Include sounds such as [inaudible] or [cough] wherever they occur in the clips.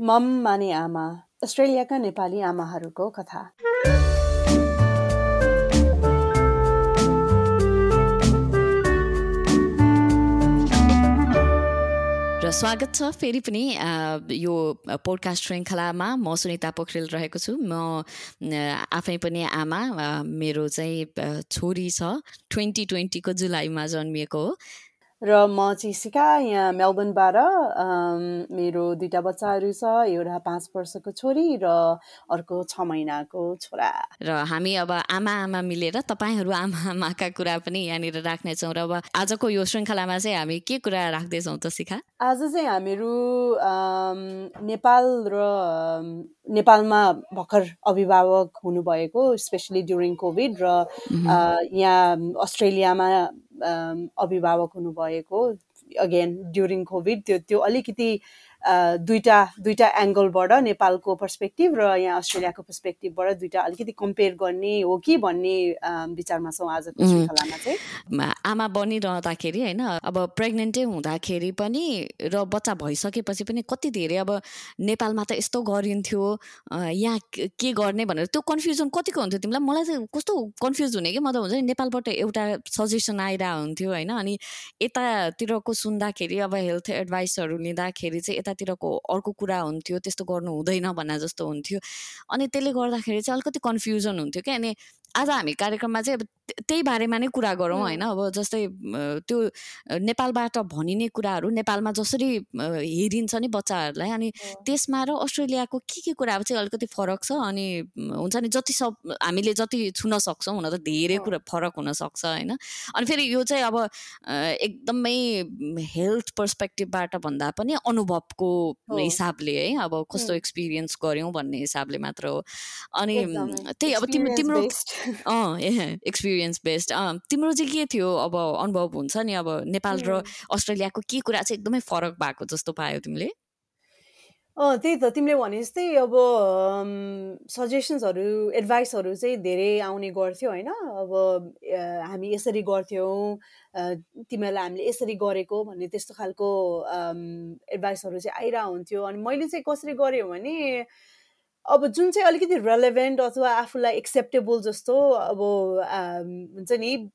मम माने आमा अस्ट्रेलियाका नेपाली आमाहरूको कथा। र स्वागत छ फेरि पनि यो पोडकास्ट श्रृङ्खलामा म सुनिता पोखरेल रहेको छु। म आफै पनि आमा मेरो चाहिँ छोरी छ। ट्वेन्टी ट्वेन्टीको जुलाईमा जन्मिएको हो। र म चाहिँ सिका यहाँ मेलबर्नबाट मेरो दुइटा बच्चाहरू छ एउटा पाँच वर्षको छोरी र अर्को छ महिनाको छोरा। र हामी अब आमा आमा मिलेर तपाईँहरू आमा आमाका कुरा पनि यहाँनिर राख्नेछौँ र अब आजको यो श्रृङ्खलामा चाहिँ हामी के कुरा राख्दैछौँ त सिका आज चाहिँ हामीहरू नेपाल र नेपालमा भर्खर अभिभावक हुनुभएको स्पेसली ड्युरिङ कोभिड र यहाँ अस्ट्रेलियामा अभिभावक हुनुभएको। अगेन ड्युरिङ कोभिड त्यो त्यो अलिकति दुईवटा दुईवटा एङ्गलबाट नेपालको पर्सपेक्टिभ र यहाँ अस्ट्रेलियाको पर्सपेक्टिभबाट दुइटा अलिकति कम्पेयर गर्ने हो कि भन्ने विचारमा छौँ आजको श्रृङ्खलामा चाहिँ। आमा बनिरहँदाखेरि होइन अब प्रेग्नेन्टै हुँदाखेरि पनि र बच्चा भइसकेपछि पनि कति धेरै अब नेपालमा त यस्तो गरिन्थ्यो यहाँ के गर्ने भनेर त्यो कन्फ्युजन कतिको हुन्थ्यो तिमीलाई? मलाई चाहिँ कस्तो कन्फ्युज हुने कि? म त हुन्छ नि नेपालबाट एउटा सजेसन आइरहेको हुन्थ्यो होइन अनि यतातिरको सुन्दाखेरि अब हेल्थ एडभाइसहरू लिँदाखेरि चाहिँ यतातिरको अर्को कुरा हुन्थ्यो त्यस्तो गर्नु हुँदैन भन्ने जस्तो हुन्थ्यो। अनि त्यसले गर्दाखेरि चाहिँ अलिकति कन्फ्युजन हुन्थ्यो क्या। अनि आज हामी कार्यक्रममा चाहिँ त्यही बारेमा नै कुरा गरौँ होइन? अब जस्तै त्यो नेपालबाट भनिने कुराहरू नेपालमा जसरी हेरिन्छ नि बच्चाहरूलाई अनि त्यसमा र अस्ट्रेलियाको के के कुराहरू चाहिँ अलिकति फरक छ अनि हुन्छ नि? जति सब हामीले जति छुन सक्छौँ हुन त धेरै कुरा फरक हुनसक्छ होइन? अनि फेरि यो चाहिँ अब एकदमै हेल्थ पर्सपेक्टिभबाट भन्दा पनि अनुभवको हिसाबले है अब कस्तो एक्सपिरियन्स गऱ्यौँ भन्ने हिसाबले मात्र हो। अनि त्यही अब तिम्रो तिम्रो एक्सपिरियन्स एक्सपिरियन्स बेस्ड तिम्रो चाहिँ के थियो? अब अनुभव हुन्छ नि अब नेपाल र अस्ट्रेलियाको के कुरा चाहिँ एकदमै फरक भएको जस्तो पायो तिमीले? अँ त्यही त तिमीले भने जस्तै अब सजेसन्सहरू एडभाइसहरू चाहिँ धेरै आउने गर्थ्यो होइन? अब हामी यसरी गर्थ्यौँ तिमीहरूलाई हामीले यसरी गरेको भन्ने त्यस्तो खालको एडभाइसहरू चाहिँ आइरहेको हुन्थ्यो अनि मैले चाहिँ कसरी गरेँ भने अब जुन चाहिँ अलिकति रेलेभेन्ट अथवा आफूलाई एक्सेप्टेबल जस्तो अब हुन्छ नि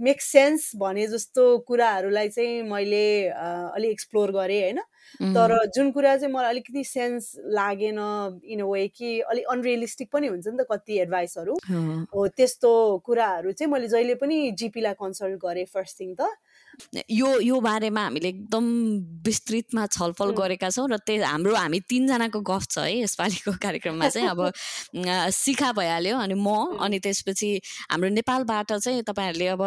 मेक सेन्स भने जस्तो कुराहरूलाई चाहिँ मैले अलिक एक्सप्लोर गरेँ होइन? तर जुन कुरा चाहिँ मलाई अलिकति सेन्स लागेन इन अ वे कि अलिक अनरियलिस्टिक पनि हुन्छ नि त कति एडभाइसहरू हो त्यस्तो कुराहरू चाहिँ मैले जहिले पनि जिपीलाई कन्सल्ट गरेँ फर्स्ट थिङ त। यो यो बारेमा हामीले एकदम विस्तृतमा छलफल गरेका छौँ र त्यही हाम्रो हामी तिनजनाको गफ छ है यसपालिको [laughs] कार्यक्रममा चाहिँ। अब सिखा भइहाल्यो अनि म अनि त्यसपछि हाम्रो नेपालबाट चाहिँ तपाईँहरूले अब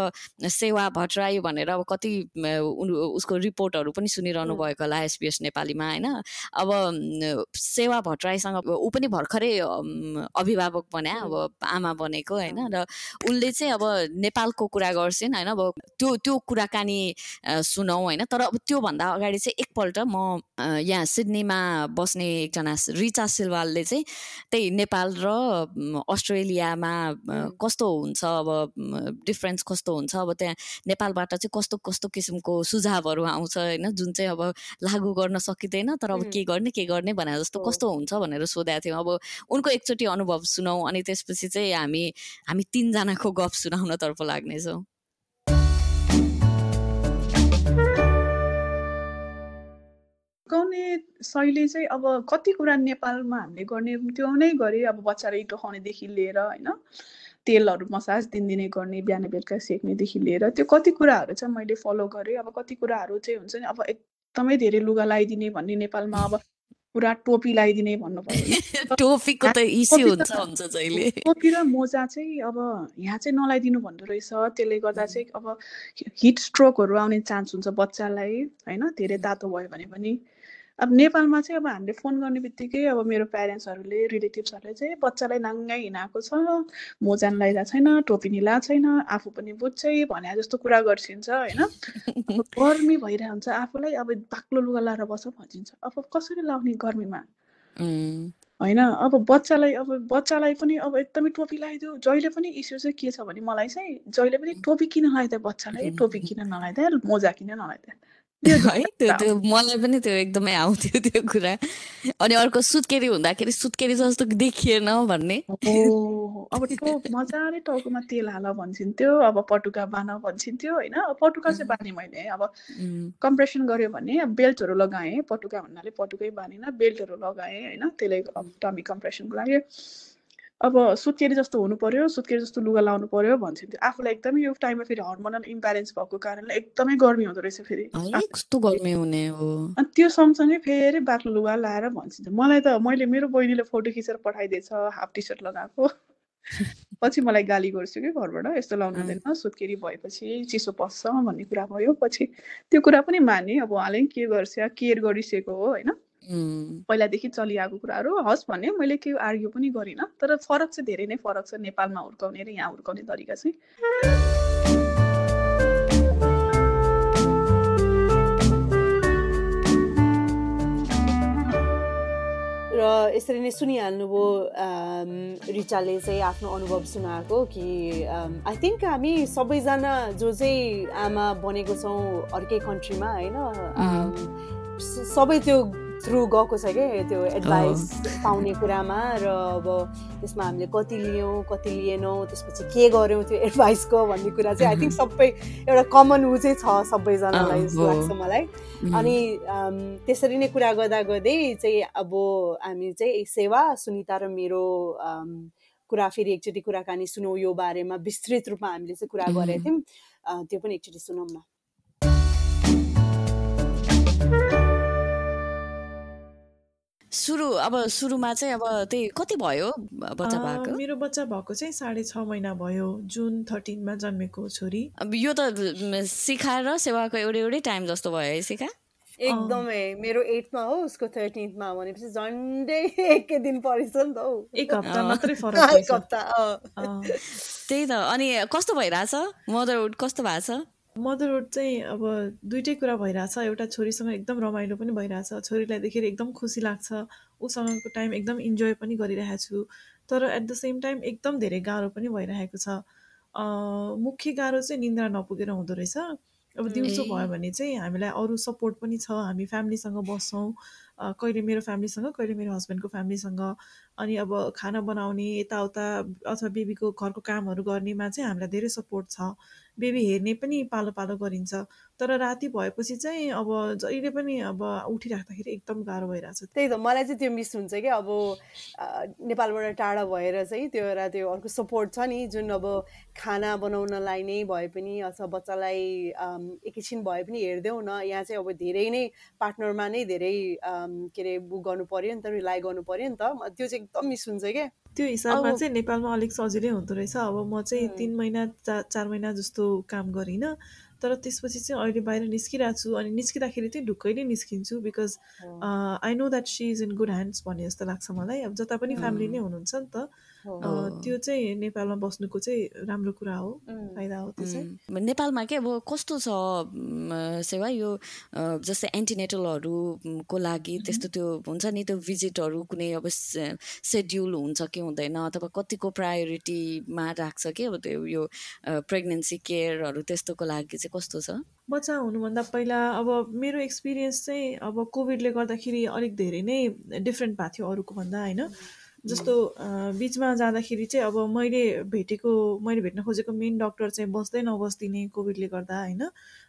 सेवा भट्टराई भनेर अब कति उसको रिपोर्टहरू पनि सुनिरहनु भएको होला एसपिएस नेपालीमा होइन। अब सेवा भट्टराईसँग ऊ पनि भर्खरै अभिभावक बने अब आमा बनेको होइन। र उसले चाहिँ अब नेपालको कुरा गर्छिन् होइन। अब त्यो त्यो कुराकानी सुनौँ होइन। तर अब त्योभन्दा अगाडि चाहिँ एकपल्ट म यहाँ सिडनीमा बस्ने एकजना रिचा सिलवालले चाहिँ त्यही नेपाल र अस्ट्रेलियामा कस्तो हुन्छ अब डिफ्रेन्स कस्तो हुन्छ अब त्यहाँ नेपालबाट चाहिँ कस्तो कस्तो किसिमको सुझावहरू आउँछ होइन जुन चाहिँ अब लागू गर्न सकिँदैन तर अब के गर्ने के गर्ने भने जस्तो कस्तो हुन्छ भनेर सोधेको थियौँ। अब उनको एकचोटि अनुभव सुनौँ अनि त्यसपछि चाहिँ हामी हामी तिनजनाको गफ सुनाउनतर्फ लाग्नेछौँ। सिकाउने शैली चाहिँ अब कति कुरा नेपालमा हामीले गर्ने त्यो नै गरे अब बच्चाले इटो खुवाउनेदेखि लिएर होइन तेलहरू मसाज दिनदिनै गर्ने बिहान बेलुका सेक्नेदेखि लिएर त्यो कति कुराहरू चाहिँ मैले फलो गरेँ। अब कति कुराहरू चाहिँ हुन्छ नि अब एकदमै धेरै लुगा लगाइदिने भन्ने नेपालमा अब पुरा टोपी लगाइदिने भन्नु [laughs] टोपीको त इस्यु हुन्छ हुन्छ जहिले। टोपी र मोजा चाहिँ अब यहाँ चाहिँ नलाइदिनु भन्दो रहेछ। त्यसले गर्दा चाहिँ अब हिट स्ट्रोकहरू आउने चान्स हुन्छ बच्चालाई होइन? धेरै तातो भयो भने पनि। अब नेपालमा चाहिँ अब हामीले फोन गर्ने बित्तिकै अब मेरो प्यारेन्ट्सहरूले रिलेटिभ्सहरूले चाहिँ बच्चालाई नाङ्गै हिँडाएको छ मोजान लगाइरहेको छैन टोपी लगाएको छैन आफू पनि बुझ्छै भने जस्तो कुरा गर्छिन्छ होइन? [laughs] गर्मी भइरहेको हुन्छ आफूलाई अब बाक्लो लुगा लगाएर बस्छ भनिन्छ। अब कसरी लाउने गर्मीमा? होइन? अब बच्चालाई अब बच्चालाई पनि अब एकदमै टोपी लगाइदियो जहिले पनि इस्यु चाहिँ के छ भने मलाई चाहिँ जहिले पनि टोपी किन लगाइदियो बच्चालाई टोपी किन नलाइदिए मोजा किन नलाइदिए [laughs] है? त्यो त्यो मलाई पनि त्यो एकदमै आउँथ्यो त्यो कुरा। अनि अर्को सुत्केरी हुँदाखेरि सुत्केरी जस्तो देखिएन भन्ने। अब टाउक मजाले टाउकोमा तेल हाल भन्छन्थ्यो अब पटुका बान भन्छन्थ्यो होइन? पटुका चाहिँ बाने मैले अब कम्प्रेसन गऱ्यो भने बेल्टहरू लगाएँ पटुका भन्नाले पटुकै बानेन बेल्टहरू लगाएँ होइन? त्यसले टमी कम्प्रेसनको लागि। अब सुत्केरी जस्तो हुनु पर्यो सुत्केरी जस्तो लुगा लाउनु पर्यो भन्छ त्यो आफूलाई एकदमै यो टाइममा फेरि हर्मोनल इम्ब्यालेन्स भएको कारणले एकदमै गर्मी हुँदो रहेछ फेरि। कस्तो गर्मी हुने हो? अनि त्यो सँगसँगै फेरि बाक्लो लुगा लाएर भन्छ मलाई त मैले मेरो बहिनीले फोटो खिचेर पठाइदिएछ हाफ टी सर्ट लगाएको। [laughs] पछि मलाई गाली गर्छु कि घरबाट यस्तो लाउनु हुँदैन सुत्केरी भएपछि चिसो पस्छ भन्ने कुरा भयो पछि। त्यो कुरा पनि माने अब उहाँले के गर्छ केयर गरिसकेको हो होइन? पहिलादेखि चलिआएको कुराहरू हस् भने मैले केही आर्ग्यु पनि गरिनँ तर फरक चाहिँ धेरै नै फरक छ नेपालमा हुर्काउने र यहाँ हुर्काउने तरिका चाहिँ। र यसरी नै सुनिहाल्नुभयो रिचाले चाहिँ आफ्नो अनुभव सुनाएको कि आई थिङ्क हामी सबैजना जो चाहिँ आमा बनेको छौँ अर्कै कन्ट्रीमा होइन? सबै त्यो थ्रु गएको छ क्या त्यो एडभाइस पाउने कुरामा र अब त्यसमा हामीले कति लियौँ कति लिएनौँ त्यसपछि के गऱ्यौँ त्यो एडभाइसको भन्ने कुरा चाहिँ आई थिङ्क सबै एउटा कमन ऊ चाहिँ छ सबैजनालाई जस्तो लाग्छ मलाई। अनि त्यसरी नै कुरा गर्दा गर्दै चाहिँ अब हामी चाहिँ सेवा सुनिता र मेरो कुरा फेरि एकचोटि कुराकानी सुनौ यो बारेमा विस्तृत रूपमा हामीले चाहिँ कुरा गरेको थियौँ। त्यो पनि एकचोटि सुनौँ न। सुरु अब सुरुमा चाहिँ अब त्यही कति भयो बच्चा भएको? मेरो बच्चा भएको चाहिँ साढे छ महिना भयो जुन थर्टिनमा जन्मेको छोरी। अब यो त सिकाएर सेवाको एउटै एउटै टाइम जस्तो भयो है सिका? एकदमै। मेरो एटमा हो उसको थर्टिन्थमा भनेपछि झन्डै एकै दिन परेछ नि त हौ। एक हप्ता मात्रै फरक [laughs] एक हप्ता त्यही त। अनि कस्तो भइरहेछ? मदरहुड कस्तो भएको छ? मदरहुड चाहिँ अब दुइटै कुरा भइरहेछ। एउटा छोरीसँग एकदम रमाइलो पनि भइरहेछ। छोरीलाई देखेर एकदम खुसी लाग्छ। उसँगको टाइम एकदम इन्जोय पनि गरिरहेको छु। तर एट द सेम टाइम एकदम धेरै गाह्रो पनि भइरहेको छ। मुख्य गाह्रो चाहिँ निन्द्रा नपुगेर हुँदो रहेछ। अब दिउँसो भयो भने चाहिँ हामीलाई अरू सपोर्ट पनि छ। हामी फ्यामिलीसँग बस्छौँ। कहिले मेरो फ्यामिलीसँग कहिले मेरो हस्बेन्डको फ्यामिलीसँग। अनि अब खाना बनाउने यताउता अथवा बेबीको घरको कामहरू गर्नेमा चाहिँ हामीलाई धेरै सपोर्ट छ। बेबी हेर्ने पनि पालो पालो गरिन्छ। तर राति भएपछि चाहिँ अब जहिले पनि अब उठिराख्दाखेरि एकदम गाह्रो भइरहेछ त्यही त मलाई चाहिँ त्यो मिस हुन्छ कि अब नेपालबाट टाढा भएर चाहिँ त्यो एउटा त्यो अर्को सपोर्ट छ नि। जुन अब खाना बनाउनलाई नै भए पनि अथवा बच्चालाई एकैछिन भए पनि हेरिदेऊ न। यहाँ चाहिँ अब धेरै नै पार्टनरमा नै धेरै के अरे बुक गर्नु पऱ्यो नि त रिलाइ गर्नु पऱ्यो नि त। त्यो चाहिँ एकदम मिस हुन्छ क्या। त्यो हिसाबमा चाहिँ नेपालमा अलिक सजिलै हुँदो रहेछ। अब म चाहिँ तिन महिना चार महिना जस्तो काम गरिनँ। तर त्यसपछि चाहिँ अहिले बाहिर निस्किरहेको छु अनि निस्किँदाखेरि चाहिँ ढुक्कैले निस्किन्छु because I know that she is in good hands भन्ने जस्तो लाग्छ मलाई। अब जता पनि फ्यामिली नै हुनुहुन्छ नि त। त्यो चाहिँ नेपालमा बस्नुको चाहिँ राम्रो कुरा हो फाइदा हो त्यो चाहिँ। नेपालमा के अब कस्तो छ सेवा? यो जस्तै एन्टिनेटलहरूको लागि त्यस्तो त्यो हुन्छ नि त्यो भिजिटहरू कुनै अब सेड्युल हुन्छ कि हुँदैन? अथवा कतिको प्रायोरिटीमा राख्छ कि अब त्यो यो प्रेग्नेन्सी केयरहरू त्यस्तोको लागि चाहिँ कस्तो छ? बच्चा हुनुभन्दा पहिला अब मेरो एक्सपिरियन्स चाहिँ अब कोभिडले गर्दाखेरि अलिक धेरै नै डिफ्रेन्ट भएको थियो अरूको भन्दा होइन जस्तो बिचमा जाँदाखेरि चाहिँ अब मैले भेटेको मैले भेट्न खोजेको मेन डक्टर चाहिँ बस्दै नबस्दिने कोभिडले गर्दा होइन?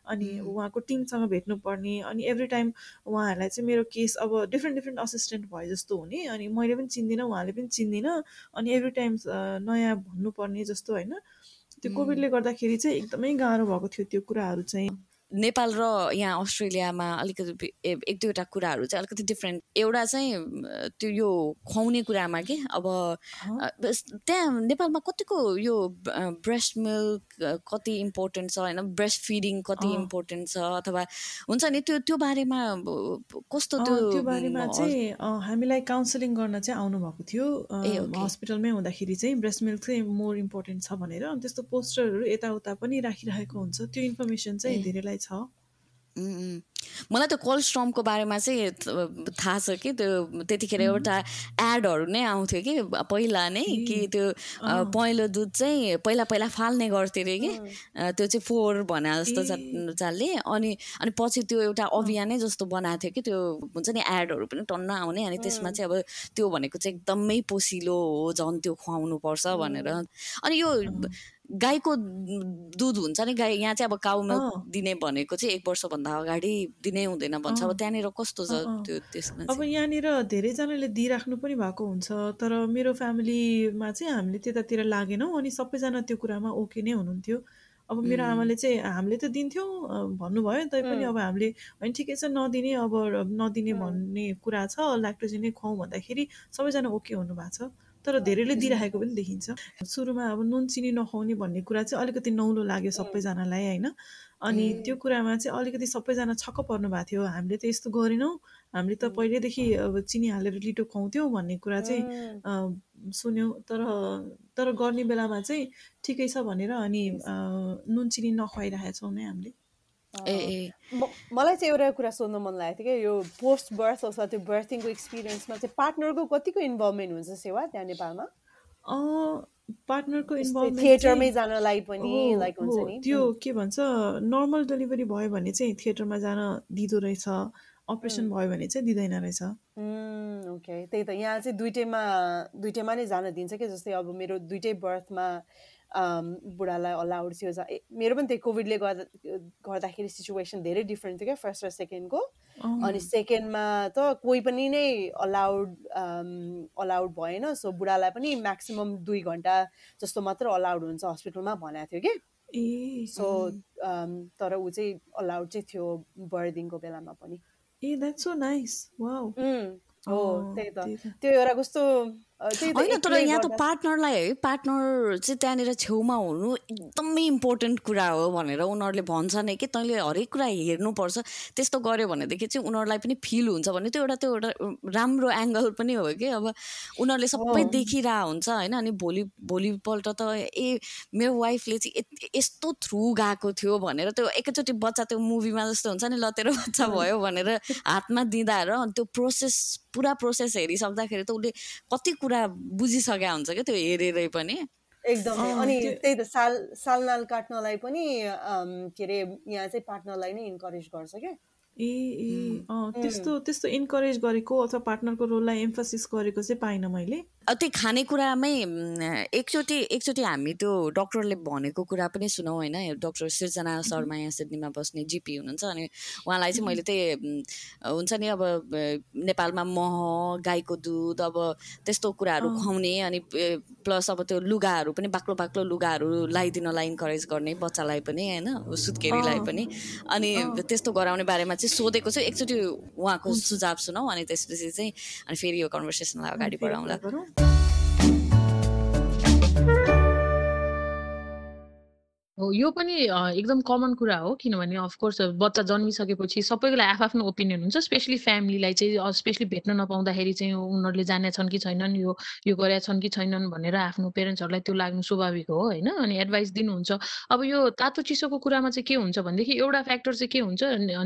अनि उहाँको टिमसँग भेट्नुपर्ने अनि एभ्री टाइम उहाँहरूलाई चाहिँ मेरो केस अब डिफ्रेन्ट डिफ्रेन्ट असिस्टेन्ट भयो जस्तो हुने अनि मैले पनि चिन्दिनँ उहाँले पनि चिन्दिनँ अनि एभ्री टाइम नयाँ भन्नुपर्ने जस्तो होइन? त्यो कोभिडले गर्दाखेरि चाहिँ एकदमै गाह्रो भएको थियो त्यो कुराहरू चाहिँ। नेपाल र यहाँ अस्ट्रेलियामा अलिकति एक दुईवटा कुराहरू चाहिँ अलिकति डिफ्रेन्ट एउटा चाहिँ त्यो यो खुवाउने कुरामा कि? अब त्यहाँ नेपालमा कतिको यो ब्रेस्ट मिल्क कति इम्पोर्टेन्ट छ होइन? ब्रेस्ट फिडिङ कति इम्पोर्टेन्ट छ? अथवा हुन्छ नि त्यो त्यो बारेमा कस्तो त्यो त्यो बारेमा चाहिँ हामीलाई काउन्सिलिङ गर्न चाहिँ आउनुभएको थियो। हस्पिटलमै हुँदाखेरि चाहिँ ब्रेस्ट मिल्क चाहिँ मोर इम्पोर्टेन्ट छ भनेर। त्यस्तो पोस्टरहरू यताउता पनि राखिरहेको हुन्छ। त्यो इन्फर्मेसन चाहिँ धेरैलाई छ? मलाई त्यो कोल्स्ट्रमको बारेमा चाहिँ थाहा छ कि त्यो त्यतिखेर एउटा एडहरू नै आउँथ्यो कि पहिला नै कि त्यो पहेँलो दुध चाहिँ पहिला पहिला फाल्ने गर्थ्यो अरे कि त्यो चाहिँ फोहोर भने जस्तो चालले अनि अनि पछि त्यो एउटा अभियानै जस्तो बनाएको थियो कि त्यो हुन्छ नि एडहरू पनि टन्न आउने अनि त्यसमा चाहिँ अब त्यो भनेको चाहिँ एकदमै पोसिलो हो झन् त्यो खुवाउनु पर्छ भनेर। अनि यो गाईको दुध हुन्छ नि गाई यहाँ चाहिँ अब काउ मिल्क दिने भनेको चाहिँ एक वर्षभन्दा अगाडि दिनै हुँदैन भन्छ। अब त्यहाँनिर कस्तो छ त्यो त्यसमा अब यहाँनिर धेरैजनाले दिइराख्नु पनि भएको हुन्छ तर मेरो फ्यामिलीमा चाहिँ हामीले त्यतातिर लागेनौँ अनि सबैजना त्यो कुरामा ओके नै हुनुहुन्थ्यो। अब मेरो आमाले चाहिँ हामीले त दिन्थ्यौँ भन्नुभयो तै पनि अब हामीले होइन ठिकै छ नदिने अब नदिने भन्ने कुरा छ ल्याक्टोजिनै खुवाउँ भन्दाखेरि सबैजना ओके हुनुभएको छ। तर धेरैले दिइराखेको पनि देखिन्छ। सुरुमा अब नुन चिनी नखुवाउने भन्ने कुरा चाहिँ अलिकति नौलो लाग्यो सबैजनालाई होइन? अनि त्यो कुरामा चाहिँ अलिकति सबैजना छक्क पर्नु भएको थियो। हामीले त यस्तो गरेनौँ। हामीले त पहिल्यैदेखि अब चिनी हालेर लिटो खुवाउँथ्यौँ भन्ने कुरा चाहिँ सुन्यौँ। तर तर गर्ने बेलामा चाहिँ ठिकै छ भनेर अनि नुन चिनी नखुवाइरहेको छौँ नै हामीले। ए ए। मलाई चाहिँ एउटा कुरा सोध्नु मन लागेको थियो कि यो पोस्ट बर्थ अथवा त्यो बर्थिङको एक्सपिरियन्समा चाहिँ पार्टनरको कतिको इन्भल्भमेन्ट हुन्छ सेवा त्यहाँ नेपालमा? पार्टनरको इन्भल्भमेन्ट थिएटरमै जानलाई पनि लाइक हुन्छ नि। त्यो के भन्छ नर्मल डेलिभरी भयो भने चाहिँ थिएटरमा जान दिँदो रहेछ अपरेसन भयो भने चाहिँ दिँदैन रहेछ। ओके त्यही त यहाँ चाहिँ दुइटैमा दुइटैमा नै जान दिन्छ कि जस्तै अब मेरो दुइटै बर्थमा बुढालाई अलाउड थियो मेरो पनि त्यही कोभिडले गर्दा गर्दाखेरि सिचुएसन धेरै डिफ्रेन्ट थियो क्या फर्स्ट र सेकेन्डको अनि सेकेन्डमा त कोही पनि नै अलाउड अलाउड भएन। सो बुढालाई पनि म्याक्सिमम् दुई घन्टा जस्तो मात्र अलाउड हुन्छ हस्पिटलमा भनेको थियो कि। सो तर ऊ चाहिँ अलाउड चाहिँ थियो बर्दिङको बेलामा पनि। ए द्याट्स सो नाइस हो त्यही त। त्यो एउटा कस्तो होइन तर यहाँ त पार्टनरलाई है पार्टनर चाहिँ त्यहाँनिर छेउमा हुनु एकदमै इम्पोर्टेन्ट कुरा हो भनेर उनीहरूले भन्छ नै कि तैँले हरेक कुरा हेर्नुपर्छ। त्यस्तो गऱ्यो भनेदेखि चाहिँ उनीहरूलाई पनि फिल हुन्छ भने त्यो एउटा त्यो एउटा राम्रो एङ्गल पनि हो कि। अब उनीहरूले सबै देखिरहेको हुन्छ होइन अनि भोलि भोलिपल्ट त ए मेरो वाइफले चाहिँ यस्तो थ्रु गएको थियो भनेर त्यो एकैचोटि बच्चा त्यो मुभीमा जस्तो हुन्छ नि ल तेरो बच्चा भयो भनेर हातमा दिँदा र अनि त्यो प्रोसेस पुरा प्रोसेस हेरिसक्दाखेरि त उसले कति कुरा बुझिसकेका हुन्छ क्या त्यो हेरेरै पनि। एकदमै। अनि त्यही त साल सालनाल काट्नलाई पनि के अरे यहाँ चाहिँ पार्टनरलाई नै इन्करेज गर्छ क्या। ए ए त्यस्तो त्यस्तो इन्करेज गरेको अथवा पार्टनरको रोललाई एम्फोसिस गरेको चाहिँ पाइनँ मैले। त्यो खानेकुरामै एकचोटि एकचोटि हामी त्यो डक्टरले भनेको कुरा पनि सुनौँ होइन डक्टर सृजना शर्मा यहाँ सिडनीमा बस्ने जिपी हुनुहुन्छ अनि उहाँलाई चाहिँ मैले त्यही हुन्छ नि अब नेपालमा मह गाईको दुध अब त्यस्तो कुराहरू खुवाउने अनि प्लस अब त्यो लुगाहरू पनि बाक्लो बाक्लो लुगाहरू लगाइदिनलाई इन्करेज गर्ने बच्चालाई पनि होइन सुत्केरीलाई पनि अनि त्यस्तो गराउने बारेमा चाहिँ सोधेको चाहिँ एकचोटि उहाँको सुझाव सुनौँ अनि त्यसपछि चाहिँ अनि फेरि यो कन्भर्सेसनलाई अगाडि बढाउँला हो यो पनि एकदम कमन कुरा हो किनभने अफकोर्स बच्चा जन्मिसकेपछि सबैलाई आफ्नो ओपिनियन हुन्छ स्पेसली फ्यामिलीलाई चाहिँ स्पेसली भेट्न नपाउँदाखेरि चाहिँ उनीहरूले जानेछन् कि छैनन् यो यो गरेका छन् कि छैनन् भनेर आफ्नो पेरेन्ट्सहरूलाई त्यो लाग्नु स्वाभाविक हो होइन? अनि एडभाइस दिनुहुन्छ। अब यो तातो चिसोको कुरामा चाहिँ के हुन्छ भनेदेखि एउटा फ्याक्टर चाहिँ के हुन्छ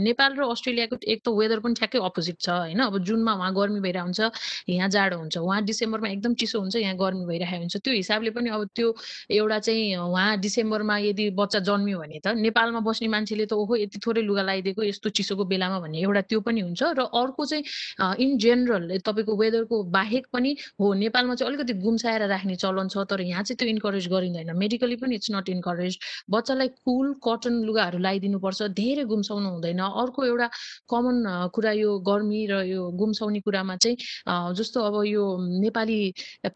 नेपाल र अस्ट्रेलियाको एक त वेदर पनि ठ्याक्कै अपोजिट छ होइन? अब जुनमा उहाँ गर्मी भइरहेको हुन्छ यहाँ जाडो हुन्छ उहाँ डिसेम्बरमा एकदम चिसो हुन्छ यहाँ गर्मी भइरहेको हुन्छ। त्यो हिसाबले पनि अब त्यो एउटा चाहिँ उहाँ डिसेम्बरमा यदि बच्चा जन्मियो भने त नेपालमा बस्ने मान्छेले त ओहो यति थोरै लुगा लगाइदिएको यस्तो चिसोको बेलामा भन्ने एउटा त्यो पनि हुन्छ। र अर्को चाहिँ इन जेनरल तपाईँको वेदरको बाहेक पनि हो नेपालमा चाहिँ अलिकति गुम्साएर राख्ने चलन छ तर यहाँ चाहिँ त्यो इन्करेज गरिँदैन। मेडिकली पनि इट्स नट इन्करेज बच्चालाई कुल कटन लुगाहरू लगाइदिनुपर्छ धेरै गुम्साउनु हुँदैन। अर्को एउटा कमन कुरा यो गर्मी र यो गुम्साउने कुरामा चाहिँ जस्तो अब यो नेपाली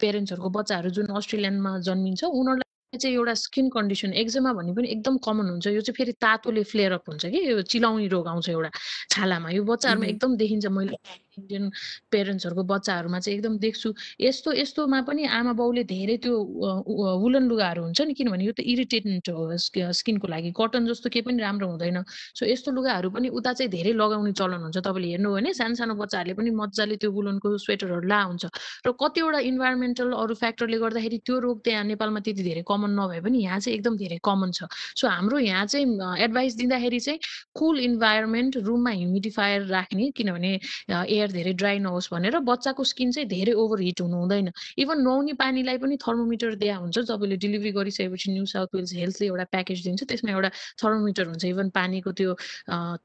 पेरेन्ट्सहरूको बच्चाहरू जुन अस्ट्रेलियनमा जन्मिन्छ उनीहरूलाई चाहिँ एउटा स्किन कन्डिसन एक्जेमा भन्ने पनि एकदम कमन हुन्छ। यो चाहिँ फेरि तातोले फ्लेयर अप हुन्छ कि? यो चिलाउने रोग आउँछ एउटा छालामा। यो बच्चाहरूमा एकदम देखिन्छ। मैले इन्डियन पेरेन्ट्सहरूको बच्चाहरूमा चाहिँ एकदम देख्छु। यस्तो यस्तोमा पनि आमा बाउले धेरै त्यो वुलन लुगाहरू हुन्छ नि किनभने यो त इरिटेन्ट हो स्किनको लागि। कटन जस्तो केही पनि राम्रो हुँदैन। सो यस्तो लुगाहरू पनि उता चाहिँ धेरै लगाउने चलन हुन्छ। तपाईँले हेर्नु भने सानो सानो बच्चाहरूले पनि मजाले त्यो वुलनको स्वेटरहरू ला हुन्छ र कतिवटा इन्भाइरोमेन्टल अरू फ्याक्टरले गर्दाखेरि त्यो रोग त्यहाँ नेपालमा त्यति धेरै कमन नभए पनि यहाँ चाहिँ एकदम धेरै कमन छ। सो हाम्रो यहाँ चाहिँ एडभाइस दिँदाखेरि चाहिँ कुल इन्भाइरोमेन्ट रुममा ह्युमिडिफायर राख्ने किनभने एयर धेरै ड्राई नहोस् भनेर बच्चाको स्किन चाहिँ धेरै ओभर हिट हुनु हुँदैन। इभन नुहाउने पानीलाई पनि थर्मोमिटर दिया हुन्छ तपाईँले डेलिभरी गरिसकेपछि न्यू साउथ वेल्स हेल्थले एउटा प्याकेज दिन्छ त्यसमा एउटा थर्मोमिटर हुन्छ। इभन पानीको त्यो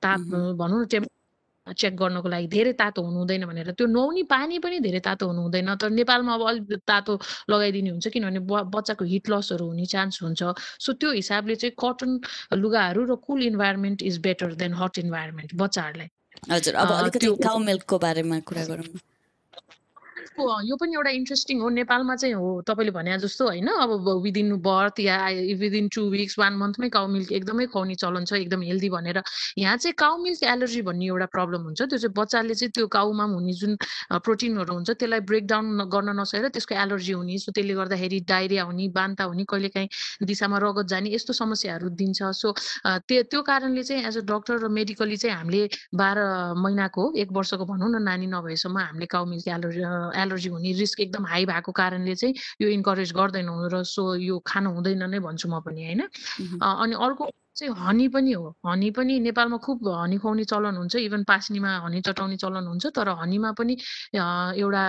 ताप भनौँ न टेम्प चेक गर्नको लागि धेरै तातो हुनु हुँदैन भनेर। त्यो नुहाउने पानी पनि धेरै तातो हुनु हुँदैन। तर नेपालमा अब अलिक तातो लगाइदिने हुन्छ किनभने बच्चाको हिट लसहरू हुने चान्स हुन्छ। सो त्यो हिसाबले चाहिँ कटन लुगाहरू र cool environment is better than hot environment बच्चाहरूलाई। हजुर अब अलिकति काउ मिल्कको बारेमा कुरा गरौँ यो पनि एउटा इन्ट्रेस्टिङ हो नेपालमा चाहिँ हो तपाईँले भने जस्तो होइन अब विदिन बर्थ या विदिन टु विक्स वान मन्थमै काउ मिल्क एकदमै खुवाउने चलन छ एकदम हेल्दी भनेर। यहाँ चाहिँ काउ मिल्क एलर्जी भन्ने एउटा प्रब्लम हुन्छ त्यो चाहिँ बच्चाले चाहिँ त्यो काउमा हुने जुन प्रोटिनहरू हुन्छ त्यसलाई ब्रेकडाउन गर्न नसकेर त्यसको एलर्जी हुने सो त्यसले गर्दाखेरि डाइरिया हुने बान्ता हुने कहिलेकाहीँ दिशामा रगत जाने यस्तो समस्याहरू दिन्छ। सो त्यो त्यो कारणले चाहिँ एज अ डक्टर र मेडिकली चाहिँ हामीले बाह्र महिनाको एक वर्षको भनौँ न नानी नभएसम्म हामीले काउ मिल्क एलर्जी एलर्जी हुने रिस्क एकदम हाई भएको कारणले चाहिँ यो इन्करेज गर्दैनौँ र सो यो खानु हुँदैन नै भन्छु म पनि होइन? अनि अर्को चाहिँ हनी पनि हो। हनी पनि नेपालमा खुब हनी खुवाउने चलन हुन्छ। इभन पास्नीमा हनी चटाउने चलन हुन्छ। तर हनीमा पनि एउटा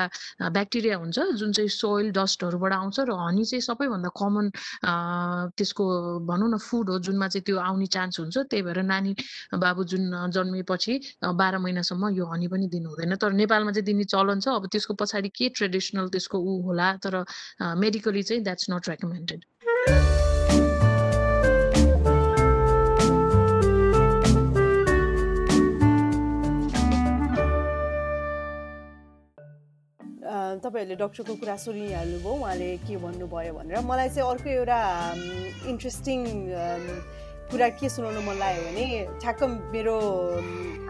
ब्याक्टेरिया हुन्छ जुन चाहिँ सोइल डस्टहरूबाट आउँछ र हनी चाहिँ सबैभन्दा कमन त्यसको भनौँ न फुड हो जुनमा चाहिँ त्यो आउने चान्स हुन्छ। त्यही भएर नानी बाबु जुन जन्मेपछि बाह्र महिनासम्म यो हनी पनि दिनु हुँदैन। तर नेपालमा चाहिँ दिने चलन छ। अब त्यसको पछाडि के ट्रेडिसनल त्यसको ऊ होला? तर मेडिकली चाहिँ द्याट्स नट रेकमेन्डेड तपाईँहरूले डक्टरको कुरा सुनिहाल्नुभयो उहाँले के भन्नुभयो भनेर। मलाई चाहिँ अर्को एउटा इन्ट्रेस्टिङ कुरा के सुनाउनु मन लाग्यो भने ठ्याक्क मेरो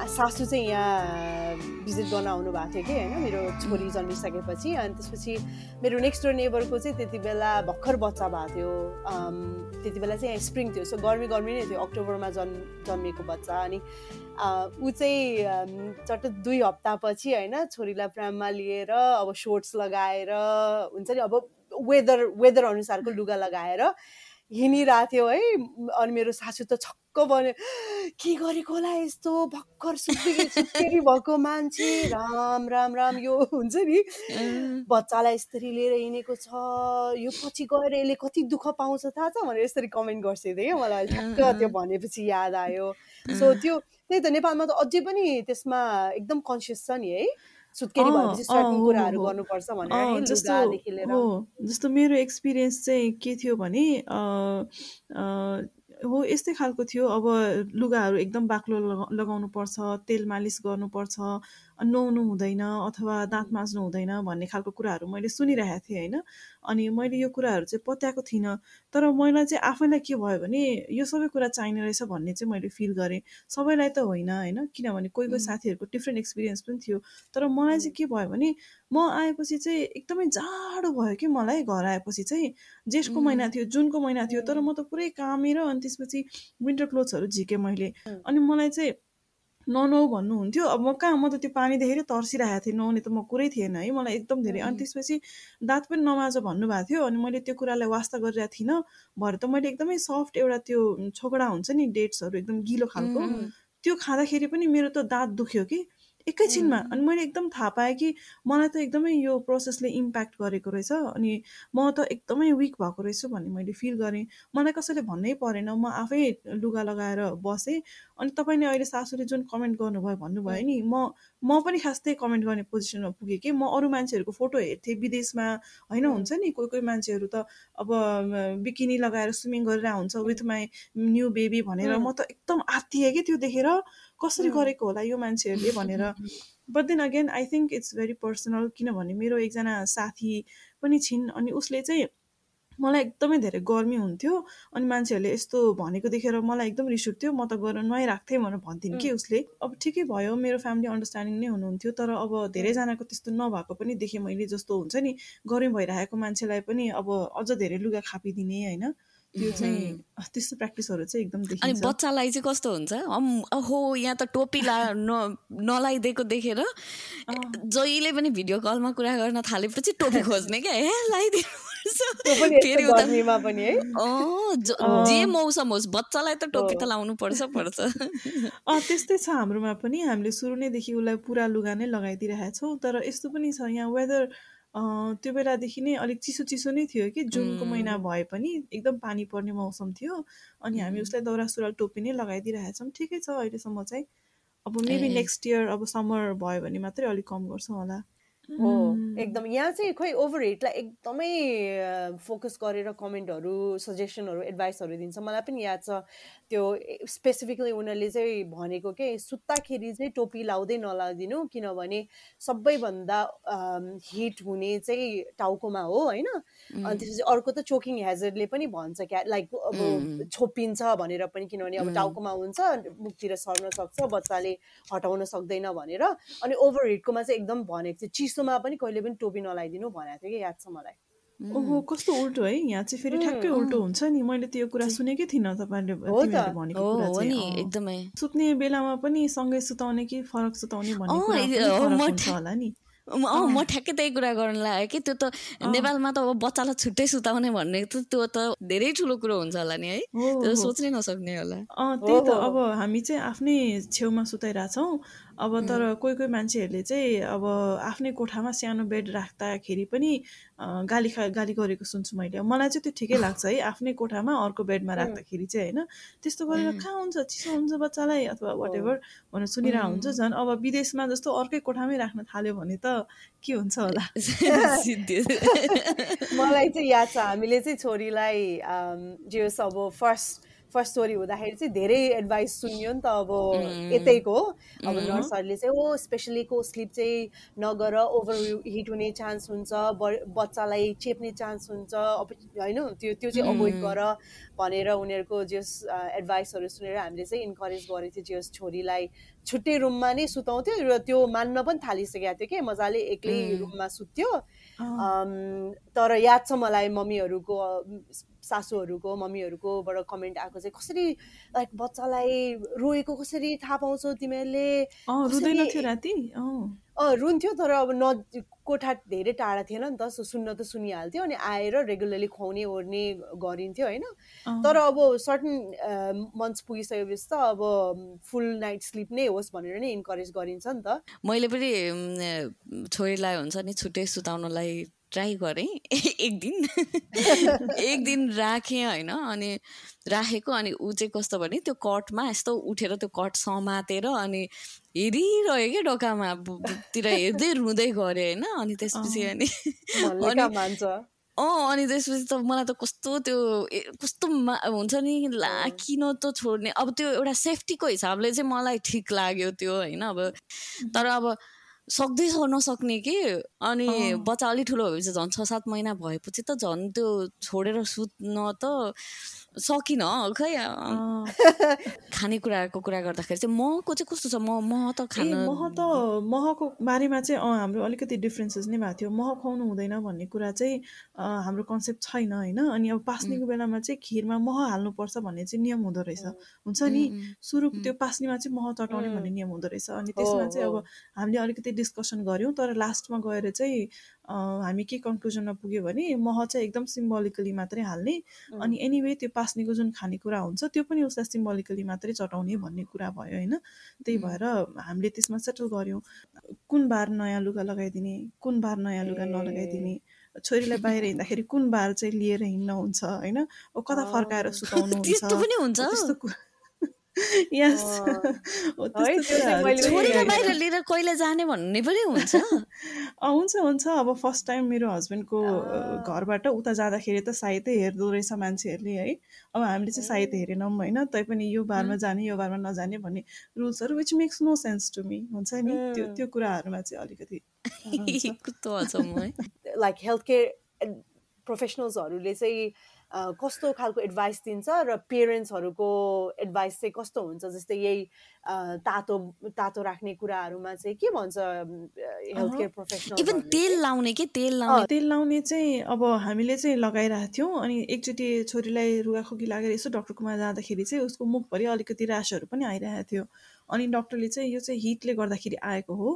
सासु चाहिँ यहाँ भिजिट गर्न आउनु भएको थियो कि होइन? मेरो छोरी जन्मिसकेपछि अनि त्यसपछि मेरो नेक्स्ट डोर नेबरको चाहिँ त्यति बेला भर्खर बच्चा भएको थियो। त्यति बेला चाहिँ यहाँ स्प्रिङ थियो। सो गर्मी गर्मी नै थियो अक्टोबरमा जन् जन्मिएको बच्चा। अनि ऊ चाहिँ चट्ट दुई हप्तापछि होइन छोरीलाई प्राममा लिएर अब सोर्ट्स लगाएर हुन्छ नि अब वेदर वेदर अनुसारको लुगा लगाएर हिँडिरहेको थियो है। अनि मेरो सासू त छक्क भन्यो के गरेको होला यस्तो भर्खर सुत्केरी सुत्केरी भएको मान्छे? राम राम राम यो हुन्छ नि। बच्चालाई यसरी लिएर हिँडेको छ यो पछि गएर यसले कति दुःख पाउँछ थाहा छ? भनेर यसरी कमेन्ट गर्छ क्या मलाई ठ्याक्क त्यो भनेपछि याद आयो। सो त्यो त्यही त नेपालमा त अझै पनि त्यसमा एकदम कन्सियस छ नि है। सुत्केरी भएपछि सर्टन कुराहरू गर्नुपर्छ भनेर जस्तो हो जस्तो मेरो एक्सपिरियन्स चाहिँ के थियो भने हो यस्तै खालको थियो। अब लुगाहरू एकदम बाक्लो लगाउनु पर्छ तेल मालिस गर्नुपर्छ नुहाउनु हुँदैन अथवा दाँत माझ्नु हुँदैन भन्ने खालको कुराहरू मैले सुनिरहेको थिएँ होइन? अनि मैले यो कुराहरू चाहिँ पत्याएको थिइनँ। तर मलाई चाहिँ आफैलाई के भयो भने यो सबै कुरा चाहिने रहेछ भन्ने चाहिँ मैले फिल गरेँ। सबैलाई त होइन होइन? किनभने कोही कोही साथीहरूको डिफ्रेन्ट एक्सपिरियन्स पनि थियो। तर मलाई चाहिँ के भयो भने म आएपछि चाहिँ एकदमै जाडो भयो कि मलाई घर आएपछि चाहिँ जेठको महिना थियो जुनको महिना थियो तर म त पुरै कामेर अनि त्यसपछि विन्टर क्लोथ्सहरू झिकेँ मैले। अनि मलाई चाहिँ ननुहाउ भन्नुहुन्थ्यो अब म कहाँ म त त्यो पानी देखेर तर्सिरहेको थिएँ। नुहाउने त म कुरै थिएन है। मलाई एकदम धेरै। अनि त्यसपछि दाँत पनि नमाज भन्नुभएको थियो। अनि मैले त्यो कुरालाई वास्ता गरिरहेको थिइनँ। भएर त मैले एकदमै सफ्ट एउटा त्यो छोकडा हुन्छ नि डेट्सहरू एकदम गिलो खालको। त्यो खाँदाखेरि पनि मेरो त दाँत दुख्यो कि। एकैछिनमा। अनि मैले एकदम थाहा पाएँ कि मलाई त एकदमै यो प्रोसेसले इम्प्याक्ट गरेको रहेछ अनि म त एकदमै विक भएको रहेछु भन्ने मैले फिल गरेँ। मलाई कसैले भन्नै परेन म आफै लुगा लगाएर बसेँ। अनि तपाईँले अहिले सासूले जुन कमेन्ट गर्नुभयो भन्नुभयो नि म म पनि खास त्यही कमेन्ट गर्ने पोजिसनमा पुगेँ कि म अरू मान्छेहरूको फोटो हेर्थेँ विदेशमा होइन हुन्छ नि कोही कोही मान्छेहरू त अब बिकिनी लगाएर स्विमिङ गरेर हुन्छ विथ माई न्यू बेबी भनेर म त एकदम आत्तिएँ कि त्यो देखेर। कसरी गरेको होला यो मान्छेहरूले भनेर but then again I think it's very personal किनभने मेरो एकजना साथी पनि छिन् अनि उसले चाहिँ मलाई एकदमै धेरै गर्मी हुन्थ्यो अनि मान्छेहरूले यस्तो भनेको देखेर मलाई एकदम रिस उठ्थ्यो। म त नुहाइरहेको थिएँ भनेर भन्थिन् कि उसले। अब ठिकै भयो मेरो फ्यामिली अन्डरस्ट्यान्डिङ नै हुनुहुन्थ्यो तर अब धेरैजनाको त्यस्तो नभएको पनि देखेँ मैले जस्तो हुन्छ नि। गर्मी भइरहेको मान्छेलाई पनि अब अझ धेरै लुगा खापिदिने होइन? त्यो चाहिँ त्यस्तो प्र्याक्टिसहरू चाहिँ एकदम अनि बच्चालाई चाहिँ कस्तो हुन्छ? अहो यहाँ त टोपी ला न नलाइदिएको देखेर जहिले पनि भिडियो कलमा कुरा गर्न थालेपछि टोपी [laughs] खोज्ने क्या? हे है। अँ, ज- मौसम होस् बच्चालाई त टोपी त लाउनु पर्छ। पर्छ त्यस्तै छ हाम्रोमा पनि। हामीले सुरु नैदेखि उसलाई पुरा लुगा नै लगाइदिइरहेको छौँ। तर यस्तो पनि छ यहाँ वेदर त्यो बेलादेखि नै अलिक चिसो चिसो नै थियो कि जुनको महिना भए पनि एकदम पानी पर्ने मौसम थियो अनि हामी उसलाई दौरा सुरुवाल टोपी नै लगाइदिइरहेछौँ। ठिकै छ अहिलेसम्म चाहिँ। अब मेबी। नेक्स्ट इयर अब समर भयो भने मात्रै अलिक कम गर्छौँ होला। हो। एकदम यहाँ चाहिँ खोइ ओभर हिटलाई एकदमै फोकस गरेर कमेन्टहरू सजेसनहरू एडभाइसहरू दिन्छ। मलाई पनि याद छ त्यो स्पेसिफिकली उनीहरूले चाहिँ भनेको के सुत्ताखेरि चाहिँ टोपी लाउँदै नलाइदिनु किनभने सबैभन्दा हिट हुने चाहिँ टाउकोमा हो होइन? अनि त्यसपछि अर्को त चोकिङ हेजर्डले पनि भन्छ क्या। लाइक अब. छोपिन्छ भनेर पनि किनभने अब. टाउकोमा हुन्छ मुखतिर सर्न सक्छ बच्चाले हटाउन सक्दैन भनेर। अनि ओभर हिटकोमा चाहिँ एकदम भनेको थियो चिसोमा पनि कहिले पनि टोपी नलाइदिनु भनेको थियो कि याद छ मलाई। ओहो कस्तो उल्टो है यहाँ चाहिँ फेरि ठ्याक्कै उल्टो हुन्छ नि मैले त्यो कुरा सुनेकै थिइनँ तपाईँले भनेको कुरा हो चाहिँ। एकदमै। सुत्ने बेलामा पनि सँगै सुताउने कि फरक सुताउने भन्ने कुरा होला नि। म अँ, म ठ्याक्कै त्यही कुरा गर्न लाग्यो कि त्यो त नेपालमा त अब बच्चालाई छुट्टै सुताउने भन्ने त त्यो त धेरै ठुलो कुरो हुन्छ होला नि है। सोच्नै नसक्ने होला। अँ त्यही त अब हामी चाहिँ आफ्नै छेउमा सुताइरहेछौँ। अब तर कोही कोही मान्छेहरूले चाहिँ अब आफ्नै कोठामा सानो बेड राख्दाखेरि पनि गाली खा गाली गरेको सुन्छु मैले। मलाई चाहिँ त्यो ठिकै [laughs] लाग्छ है आफ्नै कोठामा अर्को बेडमा राख्दाखेरि चाहिँ होइन? त्यस्तो गरेर. कहाँ हुन्छ चिसो हुन्छ बच्चालाई अथवा वाट एभर भनेर सुनिरहेको हुन्छ झन्। अब विदेशमा जस्तो अर्कै कोठामै राख्न थाल्यो भने त के हुन्छ होला? [laughs] [laughs] मलाई चाहिँ याद छ हामीले चाहिँ छोरीलाई जे अब फर्स्ट फर्स्ट स्टोरी हुँदाखेरि चाहिँ धेरै एडभाइस सुनियो नि त अब यतैको। अब नर्सहरूले चाहिँ हो स्पेसली को स्लिप चाहिँ नगर ओभर हिट हुने चान्स हुन्छ ब- बच्चालाई चेप्ने चान्स हुन्छ अब होइन त्यो त्यो चाहिँ अभोइड गर भनेर उनीहरूको जस एडभाइसहरू सुनेर हामीले चाहिँ इन्करेज गरेको थियो जस छोरीलाई। छुट्टै रुममा नै सुताउँथ्यो र त्यो मान्न पनि थालिसकेको थियो कि मजाले एक्लै रुममा सुत्थ्यो तर याद छ मलाई मम्मीहरूको सासूहरूको मम्मीहरूकोबाट कमेन्ट आएको चाहिँ कसरी लाइक बच्चालाई रोएको कसरी थाहा पाउँछौ तिमीहरूले? अँ रुँदैन थियो राति? अँ। अँ रुन्थ्यो तर अब न कोठा धेरै टाढा थिएन नि त सो सुन्न त सुनिहाल्थ्यो अनि आएर रेगुलरली खुवाउने ओर्ने गरिन्थ्यो होइन। तर अब सर्टन मन्थ्स पुगिसकेपछि त अब फुल नाइट स्लिप नै होस् भनेर नै इन्करेज गरिन्छ नि त। मैले पनि छोरीलाई हुन्छ नि छुट्टै सुताउनलाई ट्राई गरेँ। एक दिन। एक दिन राखेँ होइन अनि राखेको अनि ऊ चाहिँ कस्तो भने त्यो कटमा यस्तो उठेर त्यो कट समातेर अनि हेरिरह्यो क्या बुतिर हेर्दै रुँदै गऱ्यो होइन अनि त्यसपछि। अनि अँ अनि त्यसपछि त मलाई त कस्तो त्यो कस्तो मा हुन्छ नि ला किन त छोड्ने। अब त्यो एउटा सेफ्टीको हिसाबले चाहिँ मलाई ठिक लाग्यो त्यो होइन अब तर अब सक्दै नसक्ने कि अनि। बच्चा अलिक ठुलो भएपछि झन् छ सात महिना भएपछि त झन् त्यो छोडेर सुत्न त सकिनँ खै। [laughs] खानेकुराको कुरा गर्दाखेरि चाहिँ महको चाहिँ कस्तो छ? म मह त खान मह त महको बारेमा चाहिँ अँ हाम्रो अलिकति डिफ्रेन्सेस नै भएको थियो। मह खुवाउनु हुँदैन भन्ने कुरा चाहिँ हाम्रो कन्सेप्ट छैन होइन? अनि अब पास्नेको बेलामा चाहिँ खिरमा मह हाल्नुपर्छ भन्ने चाहिँ नियम हुँदो रहेछ। हुन्छ नि? सुरु. त्यो पास्नेमा चाहिँ मह चटाउने भन्ने नियम हुँदो रहेछ। अनि त्यसमा चाहिँ। अब हामीले अलिकति डिस्कसन गऱ्यौँ तर लास्टमा गएर चाहिँ हामी के कन्क्लुजनमा पुग्यो भने मह चाहिँ एकदम सिम्बोलिकली मात्रै हाल्ने। अनि एनिवे त्यो पास्नेको जुन खानेकुरा हुन्छ त्यो पनि उसलाई सिम्बोलिकली मात्रै चटाउने भन्ने कुरा भयो होइन? त्यही भएर हामीले त्यसमा सेटल गऱ्यौँ। कुन बार नयाँ लुगा लगाइदिने कुन बार नयाँ लुगा। नलगाइदिने छोरीलाई बाहिर हिँड्दाखेरि कुन बार चाहिँ लिएर हिँड्न हुन्छ होइन कता फर्काएर। सुताउनु हुन्छ। त्यस्तो पनि हुन्छ त्यस्तो कुरा [laughs] यस। [laughs] हो त्यस्तो बाहिर लिएर कहिले जाने भन्ने पनि हुन्छ। [laughs] हुन्छ हुन्छ। अब फर्स्ट टाइम मेरो हस्बेन्डको। घरबाट उता जाँदाखेरि त सायदै हेर्दो रहेछ मान्छेहरूले है। अब हामीले चाहिँ सायद हेरेनौँ होइन तैपनि यो बारमा जाने यो बारमा नजाने भन्ने रुल्सहरू which makes no sense to me हुन्छ नि? त्यो. त्यो कुराहरूमा चाहिँ अलिकति लाइक हेल्थ केयर प्रोफेसनल्सहरूले चाहिँ कस्तो खालको एडभाइस दिन्छ र पेरेन्ट्सहरूको एडभाइस चाहिँ कस्तो हुन्छ? जस्तै यही तातो तातो राख्ने कुराहरूमा चाहिँ के भन्छ हेल्थ केयर प्रोफेसनल इभन तेल लाउने के? तेल लाउने। तेल लाउने चाहिँ अब हामीले चाहिँ लगाइरहेको थियौँ अनि एकचोटि छोरीलाई रुगाखोकी लागेर यसो डक्टरकोमा जाँदाखेरि चाहिँ उसको मुखभरि अलिकति ऱ्यासहरू पनि आइरहेको थियो। अनि डक्टरले चाहिँ यो चाहिँ हिटले गर्दाखेरि आएको हो।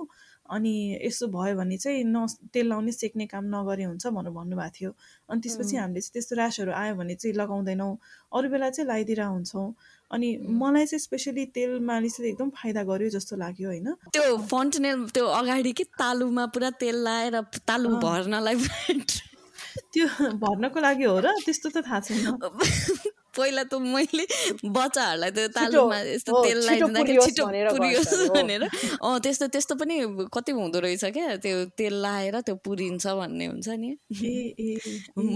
अनि यसो भयो भने चाहिँ न तेल लाउने सेक्ने काम नगरे हुन्छ भनेर भन्नुभएको थियो। अनि त्यसपछि हामीले चाहिँ त्यस्तो ऱ्यासहरू आयो भने चाहिँ लगाउँदैनौँ। अरू बेला चाहिँ लगाइदिएर हुन्छौँ अनि मलाई चाहिँ स्पेसली तेल मालिसले एकदम फाइदा गर्यो जस्तो लाग्यो होइन। त्यो फन्टनेल त्यो अगाडि कि तालुमा पुरा तेल लाएर तालु भर्नलाई [laughs] त्यो भर्नको लागि हो र त्यस्तो त थाहा छैन। [laughs] पहिला त मैले बच्चाहरूलाई त तालुमा यस्तो तेल लगाइदिँदाखेरि छिटो पुरियोस् भनेर। अँ त्यस्तो त्यस्तो पनि कति हुँदो रहेछ क्या त्यो तेल लाएर त्यो पुरिन्छ भन्ने हुन्छ नि।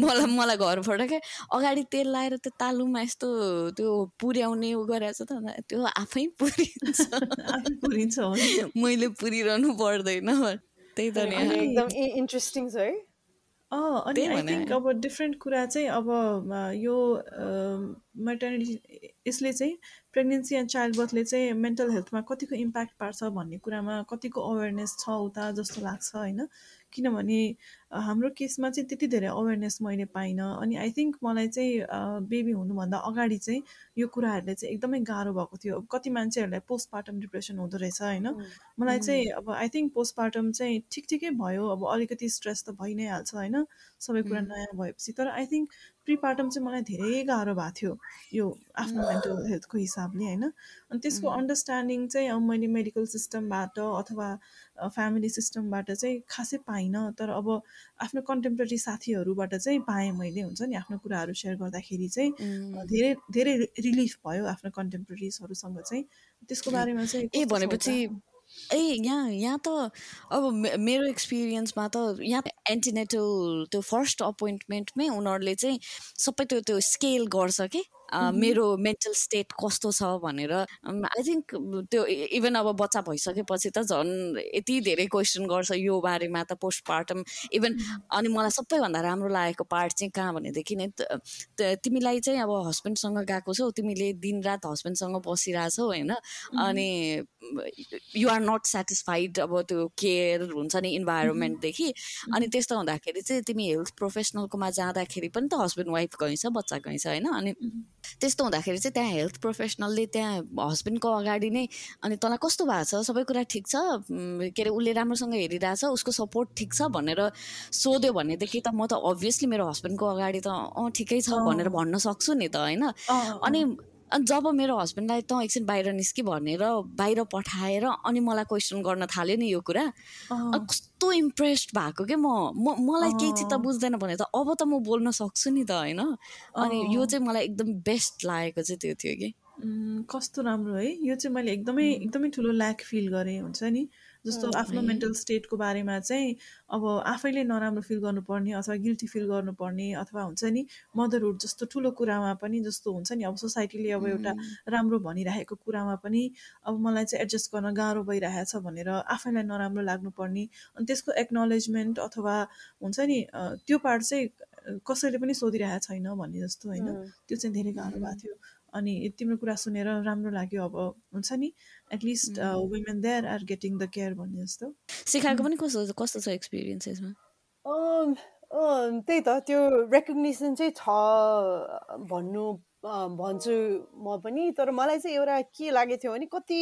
मलाई मलाई घरबाट क्या। अगाडि तेल लाएर त्यो तालुमा यस्तो त्यो पुर्याउने उ गरेछ त त्यो आफै पुरिन्छ। [laughs] पुरिन्छ मैले पुरिरहनु पर्दैन। त्यही त नि। एकदम इन्ट्रेस्टिङ छ है। अनि आई थिङ्क अब डिफ्रेन्ट कुरा चाहिँ अब यो मेटर्निटी यसले चाहिँ प्रेग्नेन्सी एन्ड चाइल्ड बर्थले चाहिँ मेन्टल हेल्थमा कतिको इम्प्याक्ट पार्छ भन्ने कुरामा कतिको अवेरनेस छ उता जस्तो लाग्छ होइन? किनभने हाम्रो केसमा चाहिँ त्यति धेरै अवेरनेस मैले पाइनँ। अनि आई थिङ्क मलाई चाहिँ बेबी हुनुभन्दा अगाडि चाहिँ यो कुराहरूले चाहिँ एकदमै गाह्रो भएको थियो। कति मान्छेहरूलाई पोस्टपार्टम डिप्रेसन हुँदो रहेछ होइन? मलाई चाहिँ अब आई थिङ्क पोस्टपार्टम चाहिँ ठिक ठिकै भयो। अब अलिकति स्ट्रेस त भइ नै हाल्छ होइन? सबै कुरा नयाँ भएपछि। तर आई थिङ्क प्रिपार्टम चाहिँ मलाई धेरै गाह्रो भएको थियो यो आफ्नो मेन्टल हेल्थको हिसाबले होइन? अनि त्यसको अन्डरस्ट्यान्डिङ चाहिँ अब मैले मेडिकल सिस्टमबाट अथवा फ्यामिली सिस्टमबाट चाहिँ खासै पाइनँ। तर अब आफ्नो कन्टेम्पोरेरी साथीहरूबाट चाहिँ पाएँ मैले हुन्छ नि? आफ्नो कुराहरू सेयर गर्दाखेरि चाहिँ धेरै धेरै रिलिफ भयो आफ्नो कन्टेम्पोरेरिजहरूसँग चाहिँ। त्यसको बारेमा चाहिँ ए भनेपछि ए यहाँ यहाँ त अब मेरो एक्सपिरियन्समा त यहाँ एन्टिनेटल त्यो फर्स्ट अपोइन्टमेन्टमै उनीहरूले चाहिँ सबै त्यो त्यो स्केल गर्छ कि? मेरो मेन्टल स्टेट कस्तो छ भनेर आई थिङ्क त्यो इभन अब बच्चा भइसकेपछि त झन् यति धेरै क्वेसन गर्छ यो बारेमा त पोस्टपार्टम इभन अनि मलाई सबैभन्दा राम्रो लागेको पार्ट चाहिँ कहाँ भनेदेखि नै तिमीलाई चाहिँ अब हस्बेन्डसँग गएको छौ तिमीले दिनरात हस्बेन्डसँग बसिरहेछौ होइन? अनि युआर नट सेटिस्फाइड अब त्यो केयर हुन्छ नि इन्भाइरोमेन्टदेखि अनि त्यस्तो हुँदाखेरि चाहिँ तिमी हेल्थ प्रोफेसनलकोमा जाँदाखेरि पनि त हस्बेन्ड वाइफ गइन्छ बच्चा गइन्छ होइन? अनि त्यस्तो हुँदाखेरि चाहिँ त्यहाँ हेल्थ प्रोफेसनलले त्यहाँ हस्बेन्डको अगाडि नै अनि तँलाई कस्तो भएको छ? सबै कुरा ठिक छ? के अरे उसले राम्रोसँग हेरिरहेछ? उसको सपोर्ट ठिक छ भनेर सोध्यो भनेदेखि त म त अभियसली मेरो हस्बेन्डको अगाडि त अँ ठिकै छ भनेर भन्न सक्छु नि त होइन? अनि अनि जब मेरो हस्बेन्डलाई त एकछिन बाहिर निस्कि भनेर बाहिर पठाएर अनि मलाई क्वेसन गर्न थाल्यो नि यो कुरा कस्तो इम्प्रेस्ड भएको क्या म? मलाई केही चित्त बुझ्दैन भने त अब त म बोल्न सक्छु नि त होइन? अनि यो चाहिँ मलाई एकदम बेस्ट लागेको चाहिँ त्यो थियो कि। कस्तो राम्रो है। यो चाहिँ मैले एकदमै एकदमै ठुलो ल्याक फिल गरेँ हुन्छ नि? जस्तो आफ्नो मेन्टल स्टेटको बारेमा चाहिँ अब आफैले नराम्रो फिल गर्नुपर्ने अथवा गिल्टी फिल गर्नुपर्ने अथवा हुन्छ नि मदरहुड जस्तो ठुलो कुरामा पनि जस्तो हुन्छ नि अब सोसाइटीले अब एउटा राम्रो भनिरहेको कुरामा पनि अब मलाई चाहिँ एडजस्ट गर्न गाह्रो भइरहेछ भनेर आफैलाई नराम्रो लाग्नुपर्ने। अनि त्यसको एक्नोलेजमेन्ट अथवा हुन्छ नि त्यो पार्ट चाहिँ कसैले पनि सोधिरहेको छैन भन्ने जस्तो होइन। त्यो चाहिँ धेरै गाह्रो भएको थियो। अनि तिम्रो कुरा सुनेर राम्रो लाग्यो अब हुन्छ नि। At least women there are getting the care भन्ने जस्तो सिकाएको पनि कस्तो कस्तो छ एक्सपिरियन्स यसमा त्यही त त्यो रेकग्नेसन चाहिँ छ भन्नु भन्छु म पनि तर मलाई चाहिँ एउटा के लागेको थियो भने कति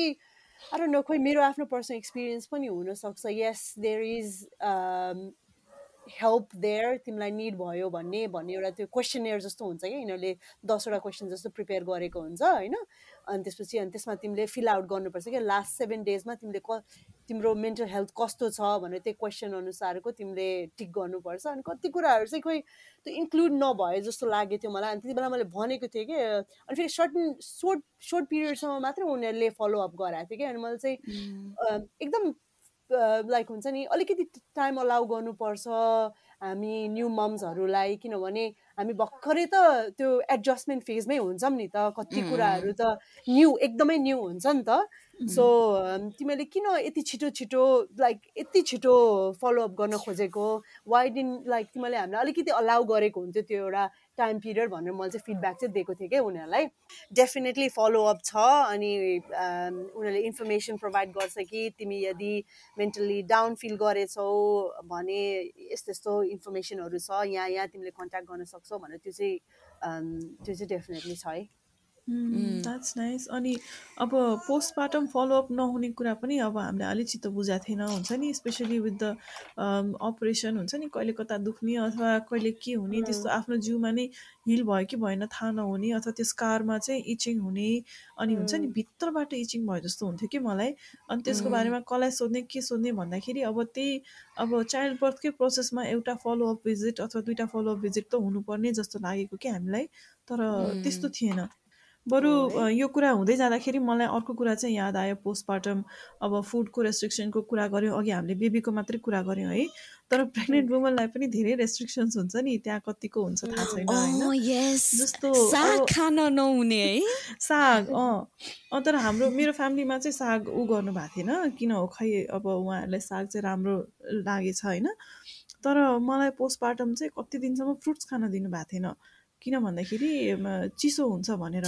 अरू न खोइ मेरो आफ्नो पर्सनल एक्सपिरियन्स पनि हुनसक्छ. Yes there is help there तिमीलाई निड भयो भन्ने भन्ने एउटा त्यो क्वेसनर जस्तो हुन्छ कि यिनीहरूले दसवटा क्वेसन जस्तो प्रिपेयर गरेको हुन्छ होइन? अनि त्यसपछि अनि त्यसमा तिमीले फिल आउट गर्नुपर्छ कि लास्ट सेभेन डेजमा तिमीले क तिम्रो मेन्टल हेल्थ कस्तो छ भनेर त्यो क्वेसन अनुसारको तिमीले टिक गर्नुपर्छ। अनि कति कुराहरू चाहिँ खोइ त्यो इन्क्लुड नभए जस्तो लागेको थियो मलाई। अनि त्यति बेला मैले भनेको थिएँ कि अनि फेरि सर्टन सोर्ट सोर्ट पिरियडसम्म मात्रै उनीहरूले फलोअप गराएको थियो कि। अनि मैले चाहिँ एकदम लाइक हुन्छ नि अलिकति टाइम अलाउ गर्नुपर्छ हामी न्यु मम्सहरूलाई किनभने हामी भर्खरै त त्यो एडजस्टमेन्ट फेजमै हुन्छौँ नि त कति कुराहरू त न्यू एकदमै न्यू हुन्छ नि त। सो तिमीले किन यति छिटो छिटो लाइक यति छिटो फलोअप गर्न खोजेको? वाइ डिन लाइक तिमीले हामीलाई अलिकति अलाउ गरेको हुन्थ्यो त्यो एउटा टाइम पिरियड भनेर मैले चाहिँ फिडब्याक चाहिँ दिएको थिएँ क्या उनीहरूलाई। डेफिनेटली फलोअप छ अनि उनीहरूले इन्फर्मेसन प्रोभाइड गर्छ कि तिमी यदि मेन्टली डाउन फिल गरेछौ भने यस्तो यस्तो इन्फर्मेसनहरू छ यहाँ यहाँ तिमीले कन्ट्याक्ट गर्न सक्छौ भनेर त्यो चाहिँ त्यो चाहिँ डेफिनेटली छ है। द्याट्स नाइस अनि अब पोस्टमार्टम फलोअप नहुने कुरा पनि अब हामीले अलिक चित्त बुझाएको थिएन हुन्छ नि? स्पेसली विथ द अपरेसन हुन्छ नि? कहिले कता दुख्ने अथवा कहिले के हुने त्यस्तो आफ्नो जिउमा नै हिल भयो कि भएन थाहा नहुने अथवा त्यो स्कारमा चाहिँ इचिङ हुने अनि हुन्छ नि? भित्रबाट इचिङ भयो जस्तो हुन्थ्यो कि मलाई। अनि त्यसको बारेमा कसलाई सोध्ने के सोध्ने भन्दाखेरि अब त्यही अब चाइल्ड बर्थकै प्रोसेसमा एउटा फलोअप भिजिट अथवा दुइटा फलोअप भिजिट त हुनुपर्ने जस्तो लागेको कि हामीलाई। तर त्यस्तो थिएन। बरु यो कुरा हुँदै जाँदाखेरि मलाई अर्को कुरा चाहिँ याद आयो पोस्टमार्टम। अब फुडको रेस्ट्रिक्सनको कुरा गऱ्यौँ अघि हामीले बेबीको मात्रै कुरा गऱ्यौँ है। तर प्रेग्नेन्ट वुमनलाई पनि धेरै रेस्ट्रिक्सन्स हुन्छ नि त्यहाँ कतिको हुन्छ थाहा छैन जस्तो खान नहुने है। [laughs] साग अँ। तर हाम्रो मेरो फ्यामिलीमा चाहिँ साग ऊ गर्नु भएको थिएन किन हो खै अब उहाँहरूलाई साग चाहिँ राम्रो लागेछ होइन। तर मलाई पोस्टमार्टम चाहिँ कति दिनसम्म फ्रुट्स खान दिनुभएको थिएन। किन भन्दाखेरि चिसो हुन्छ भनेर।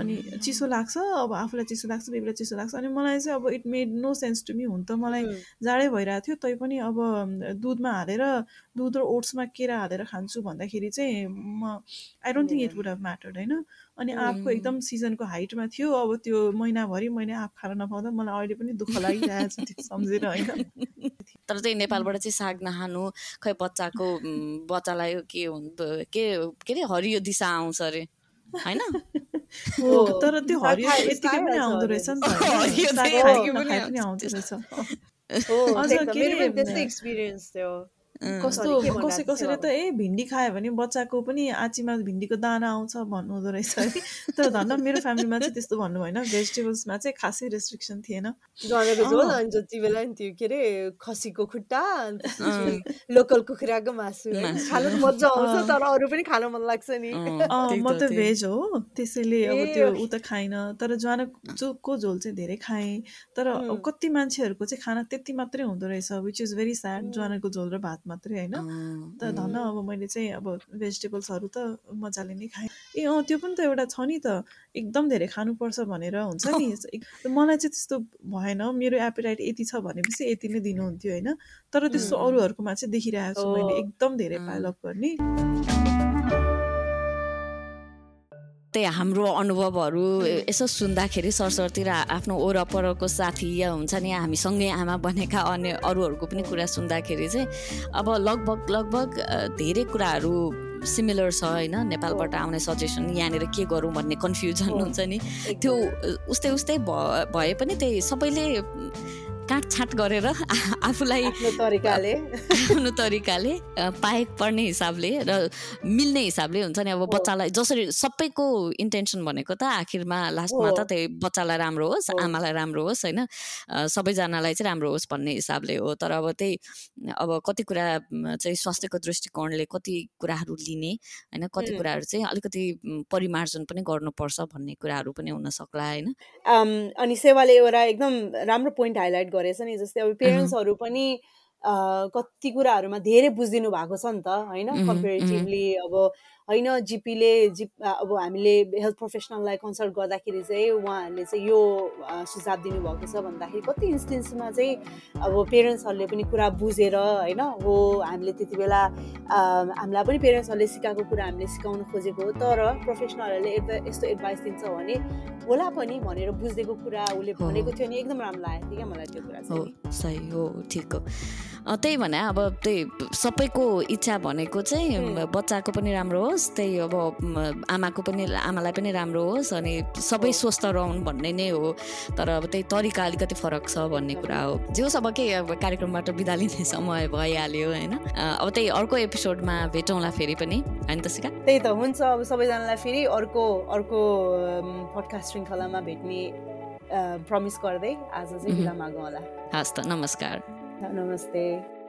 अनि चिसो लाग्छ अब आफूलाई चिसो लाग्छ बेबीलाई चिसो लाग्छ। अनि मलाई चाहिँ अब it made no sense to me हुन त मलाई जाडै भइरहेको थियो तै पनि अब दुधमा हालेर दुध र ओट्समा केरा हालेर खान्छु भन्दाखेरि चाहिँ म I don't think it would have mattered होइन? अनि आँपको एकदम सिजनको हाइटमा थियो अब त्यो महिनाभरि मैले आँप खान नपाउँदा मलाई अहिले पनि दुःख लागिरहेको छ त्यो सम्झेर होइन? तर चाहिँ नेपालबाट चाहिँ साग नखानु खै बच्चाको बच्चालाई के के के अरे हरियो दिशा आउँछ अरे होइन? [laughs] तर त्यो हरियो यतिकै [laughs] पनि आउँदो रहेछ नि त। आउँदो रहेछ। एक्सपिरियन्स थियो। कस्तो कसै कसैले त ए भिन्डी खायो भने बच्चाको पनि आँचीमा भिन्डीको दाना आउँछ भन्नुहुँदो रहेछ है। [laughs] तर धन्न मेरो फ्यामिलीमा चाहिँ त्यस्तो भन्नु भएन भेजिटेबल्समा चाहिँ खासै रेस्ट्रिक्सन थिएन। जनेको झोल अनि जति बेला नि त्यो के अरे खसीको खुट्टा लोकल कुखुराको मासु खानु मजा आउँछ तर अरू पनि खान मन लाग्छ नि। म त भेज हो। त्यसैले अब त्यो ऊ त खाइनँ। तर ज्वानोको झोल चाहिँ धेरै खाएँ। तर कति मान्छेहरूको चाहिँ खाना त्यति मात्रै हुँदो रहेछ विच इज भेरी स्याड ज्वानको झोल र भात मात्रै होइन। त धन अब मैले चाहिँ अब भेजिटेबल्सहरू त मजाले नै खाएँ। ए अँ त्यो पनि त एउटा छ नि त एकदम धेरै खानुपर्छ भनेर हुन्छ नि। [laughs] मलाई चाहिँ त्यस्तो भएन। मेरो एपिटाइट यति छ भनेपछि यति नै दिनुहुन्थ्यो होइन। तर त्यस्तो अरूहरूकोमा चाहिँ देखिरहेको छु मैले एकदम धेरै पाइलअप गर्ने। त्यही हाम्रो अनुभवहरू यसो सुन्दाखेरि सरसरतिर आफ्नो वरपरको साथी या हुन्छ नि हामीसँगै आमा बनेका अन्य अरूहरूको पनि कुरा सुन्दाखेरि चाहिँ अब लगभग लगभग धेरै कुराहरू सिमिलर छ होइन। नेपालबाट आउने सजेसन यहाँनिर के गरौँ भन्ने कन्फ्युजन हुन्छ नि। त्यो उस्तै उस्तै भए पनि त्यही सबैले काटछाट गरेर आफूलाई तरिकाले। आफ्नो तरिकाले पाए पर्ने हिसाबले र मिल्ने हिसाबले हुन्छ नि अब बच्चालाई जसरी सबैको इन्टेन्सन भनेको त आखिरमा लास्टमा त त्यही बच्चालाई राम्रो होस् आमालाई राम्रो होस् होइन? सबैजनालाई चाहिँ राम्रो होस् भन्ने हिसाबले हो। तर अब त्यही अब कति कुरा चाहिँ स्वास्थ्यको दृष्टिकोणले कति कुराहरू लिने होइन? कति कुराहरू चाहिँ अलिकति परिमार्जन पनि गर्नुपर्छ भन्ने कुराहरू पनि हुन सक्ला होइन? अनि सेवाले एउटा एकदम राम्रो पोइन्ट हाइलाइट गरेछ नि जस्तै अब पेरेन्ट्सहरू पनि कति कुराहरूमा धेरै बुझिदिनु भएको छ नि त होइन? कम्पेरिटिभली अब होइन जिपीले जिप अब हामीले हेल्थ प्रोफेसनललाई कन्सल्ट गर्दाखेरि चाहिँ उहाँहरूले चाहिँ यो सुझाव दिनुभएको छ भन्दाखेरि कति इन्स्टेन्समा चाहिँ अब पेरेन्ट्सहरूले पनि कुरा बुझेर होइन? हो हामीले त्यति बेला हामीलाई पनि पेरेन्ट्सहरूले सिकाएको कुरा हामीले सिकाउन खोजेको हो तर प्रोफेसनलहरूले एडभा यस्तो एडभाइस दिन्छ भने होला पनि भनेर बुझिदिएको कुरा उसले भनेको थियो नि एकदम राम्रो लागेको थियो क्या मलाई त्यो कुरा हो सही हो ठिक हो। त्यही भने अब त्यही सबैको इच्छा भनेको चाहिँ बच्चाको पनि राम्रो होस् त्यही अब आमाको पनि आमालाई पनि राम्रो होस् अनि सबै स्वस्थ रहन् भन्ने नै हो। तर अब त्यही तरिका अलिकति फरक छ भन्ने कुरा हो। जे होस् अब के अब कार्यक्रमबाट बिदा लिने समय भइहाल्यो होइन? अब त्यही अर्को एपिसोडमा भेटौँला फेरि पनि। होइन त सिका त्यही त हुन्छ। अब सबैजनालाई फेरि अर्को अर्को पडकास्ट श्रृङ्खलामा भेट्ने प्रमिस गर्दै आज चाहिँ बिदा मागौँ होला हस् त नमस्कार। Namaste.